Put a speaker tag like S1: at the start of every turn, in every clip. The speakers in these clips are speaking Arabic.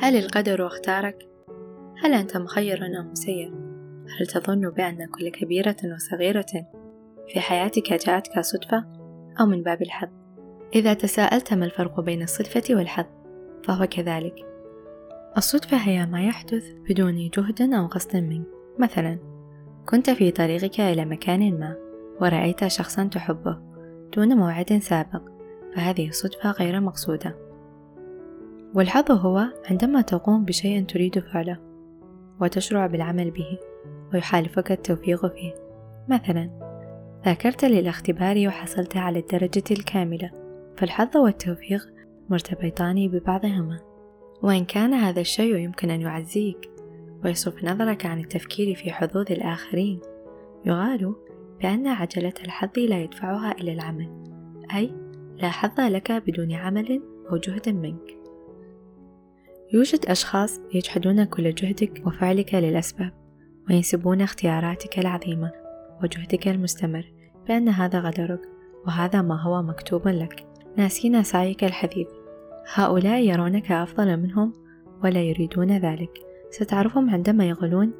S1: هل القدر اختارك؟ هل أنت مخير أم مسير؟ هل تظن بأن كل كبيرة وصغيرة في حياتك جاءتك صدفة أو من باب الحظ؟ إذا تساءلت ما الفرق بين الصدفة والحظ فهو كذلك الصدفة هي ما يحدث بدون جهد أو قصد منك مثلا كنت في طريقك إلى مكان ما ورأيت شخصا تحبه دون موعد سابق فهذه صدفة غير مقصودة والحظ هو عندما تقوم بشيء تريد فعله وتشرع بالعمل به ويحالفك التوفيق فيه. مثلا ذاكرت للاختبار وحصلت على الدرجة الكاملة فالحظ والتوفيق مرتبطان ببعضهما. وإن كان هذا الشيء يمكن أن يعزيك ويصرف نظرك عن التفكير في حظوظ الآخرين يقال بأن عجلة الحظ لا يدفعها إلى العمل أي لا حظ لك بدون عمل أو جهد منك. يوجد أشخاص يجحدون كل جهدك وفعلك للأسباب وينسبون اختياراتك العظيمة وجهدك المستمر بأن هذا غدرك وهذا ما هو مكتوب لك. ناسين سعيك الحثيث هؤلاء يرونك أفضل منهم ولا يريدون ذلك. ستعرفهم عندما يقولون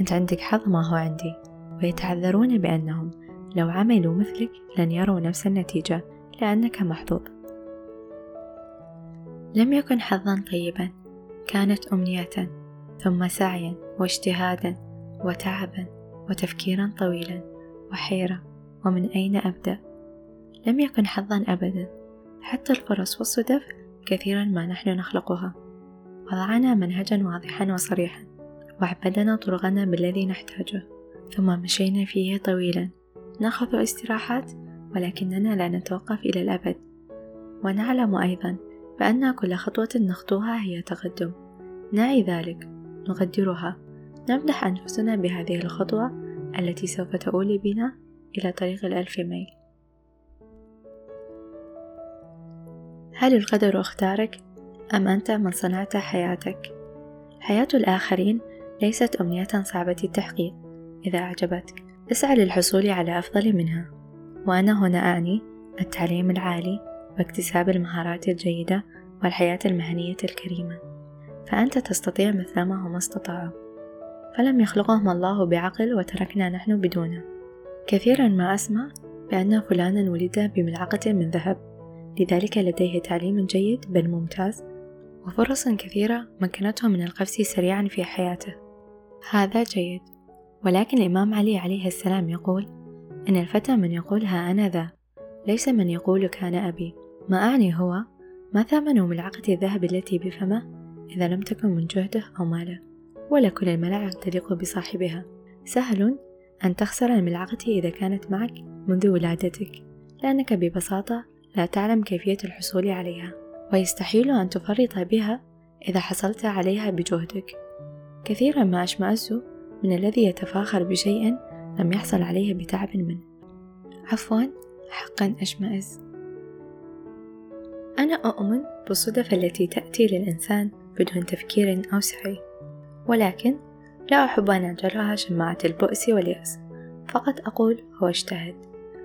S1: أنت عندك حظ ما هو عندي. ويتعذرون بأنهم لو عملوا مثلك لن يروا نفس النتيجة لأنك محظوظ. لم يكن حظا طيبا كانت أمنية ثم سعيا واجتهادا وتعبا وتفكيرا طويلا وحيرة ومن أين أبدأ؟ لم يكن حظا أبدا. حتى الفرص والصدف كثيرا ما نحن نخلقها. وضعنا منهجا واضحا وصريحا. وعبدنا طرقنا بالذي نحتاجه. ثم مشينا فيه طويلا. نأخذ استراحات ولكننا لا نتوقف إلى الأبد. ونعلم أيضا بأن كل خطوة نخطوها هي تقدم. نعي ذلك. نقدرها. نمدح أنفسنا بهذه الخطوة التي سوف تؤول بنا إلى طريق الألف ميل. هل القدر أختارك أم أنت من صنعت حياتك؟ حياة الآخرين ليست أمنية صعبة التحقيق إذا أعجبتك. اسعى للحصول على أفضل منها. وأنا هنا أعني التعليم العالي. واكتساب المهارات الجيدة والحياة المهنية الكريمة. فأنت تستطيع مثل ما هم استطاعوا. فلم يخلقهم الله بعقل وتركنا نحن بدونه. كثيرا ما أسمع بأن فلانا ولد بملعقة من ذهب. لذلك لديه تعليم جيد بل ممتاز. وفرص كثيرة مكنته من القفز سريعا في حياته. هذا جيد. ولكن الإمام علي عليه السلام يقول إن الفتى من يقول ها أنا ذا. ليس من يقول كان أبي. ما أعني هو؟ ما ثمن ملعقة الذهب التي بفمه إذا لم تكن من جهده أو ماله ولا كل الملعقة تليق بصاحبها. سهل أن تخسر الملعقة إذا كانت معك منذ ولادتك لأنك ببساطة لا تعلم كيفية الحصول عليها ويستحيل أن تفرط بها إذا حصلت عليها بجهدك. كثيرا ما أشمأز من الذي يتفاخر بشيء لم يحصل عليه بتعب منه. عفوا حقا أشمئز أنا أؤمن بالصدف التي تأتي للإنسان بدون تفكير أو سعي. ولكن لا أحب أن أجعلها شماعة البؤس واليأس. فقط أقول هو اجتهد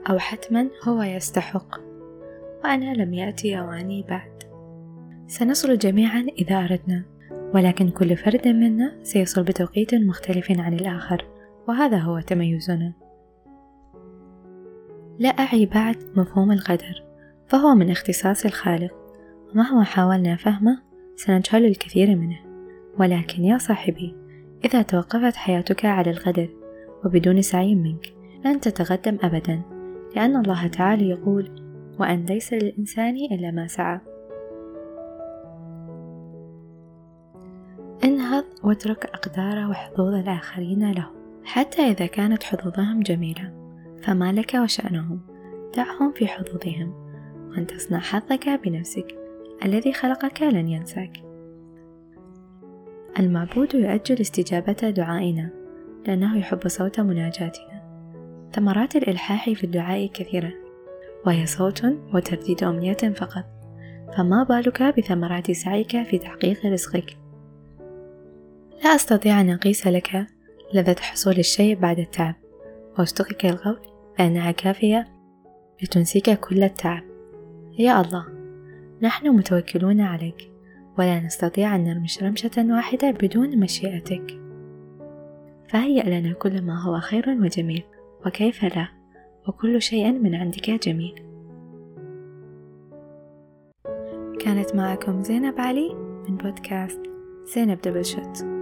S1: أو حتما هو يستحق. وأنا لم يأتي أواني بعد. سنصل جميعا إذا أردنا ولكن كل فرد منا سيصل بتوقيت مختلف عن الآخر. وهذا هو تميزنا. لا أعي بعد مفهوم القدر. فهو من اختصاص الخالق. ومهما حاولنا فهمه سنجهل الكثير منه. ولكن يا صاحبي إذا توقفت حياتك على القدر وبدون سعي منك لن تتقدم أبدا لأن الله تعالى يقول وأن ليس للإنسان إلا ما سعى انهض واترك أقدار وحظوظ الآخرين لهم حتى إذا كانت حظوظهم جميلة. فما لك وشأنهم؟ دعهم في حظوظهم. وأن تصنع حظك بنفسك. الذي خلقك لن ينساك. المعبود يؤجل استجابة دعائنا. لأنه يحب صوت مناجاتنا. ثمرات الإلحاح في الدعاء كثيرة. وهي صوت وترديد أمنية فقط. فما بالك بثمرات سعيك في تحقيق رزقك؟ لا أستطيع أن أقيس لك لذة حصول الشيء بعد التعب. وأصدقك القول بأنها كافية. لتنسيك كل التعب. يا الله نحن متوكلون عليك ولا نستطيع أن نرمش رمشة واحدة بدون مشيئتك. فهيأ لنا كل ما هو خير وجميل وكيف لا؟ وكل شيء من عندك جميل. كانت معكم زينب علي من بودكاست زينب دبل شوت.